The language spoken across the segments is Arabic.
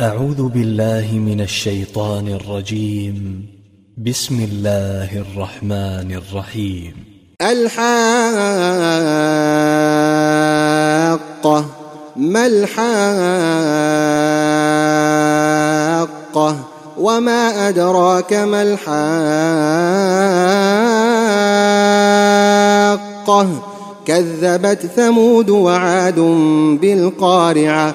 أعوذ بالله من الشيطان الرجيم. بسم الله الرحمن الرحيم. الحاقة ما الحاقة؟ وما أدراك ما الحاقة؟ كذبت ثمود وعاد بالقارعة.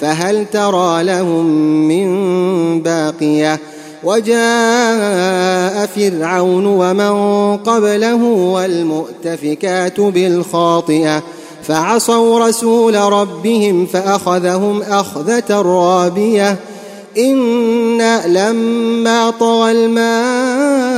فهل ترى لهم من باقية؟ وجاء فرعون ومن قبله والمؤتفكات بالخاطئة فعصوا رسول ربهم فأخذهم أخذة رابية. أنا لما طغى الماء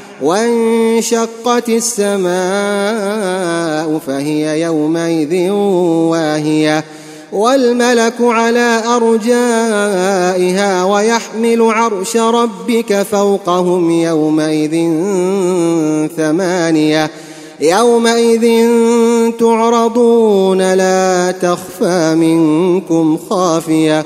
وانشقت السماء فهي يومئذ واهية. والملك على أرجائها ويحمل عرش ربك فوقهم يومئذ ثمانية. يومئذ تعرضون لا تخفى منكم خافية.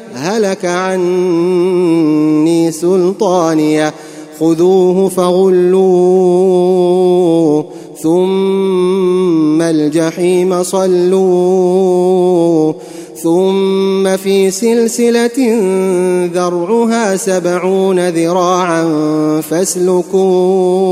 هلك عني سلطانية. خذوه فغلوه ثم الجحيم صلوه ثم في سلسلة ذرعها سبعون ذراعا فاسلكوه.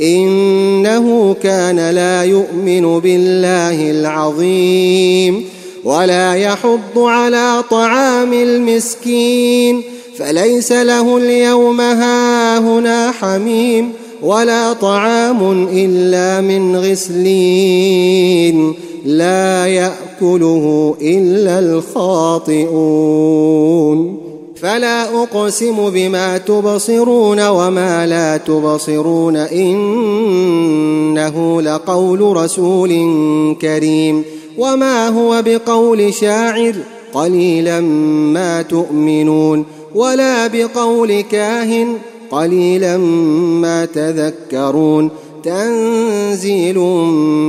إنه كان لا يؤمن بالله العظيم. ولا يحض على طعام المسكين فليس له اليوم هاهنا حميم ولا طعام إلا من غسلين لا يأكله إلا الخاطئون. فلا أقسم بما تبصرون وما لا تبصرون إنه لقول رسول كريم. وما هو بقول شاعر قليلا ما تؤمنون ولا بقول كاهن قليلا ما تذكرون. تنزيل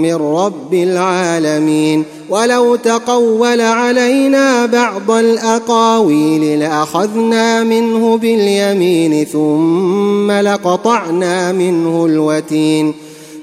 من رب العالمين. ولو تقول علينا بعض الأقاويل لأخذنا منه باليمين ثم لقطعنا منه الوتين.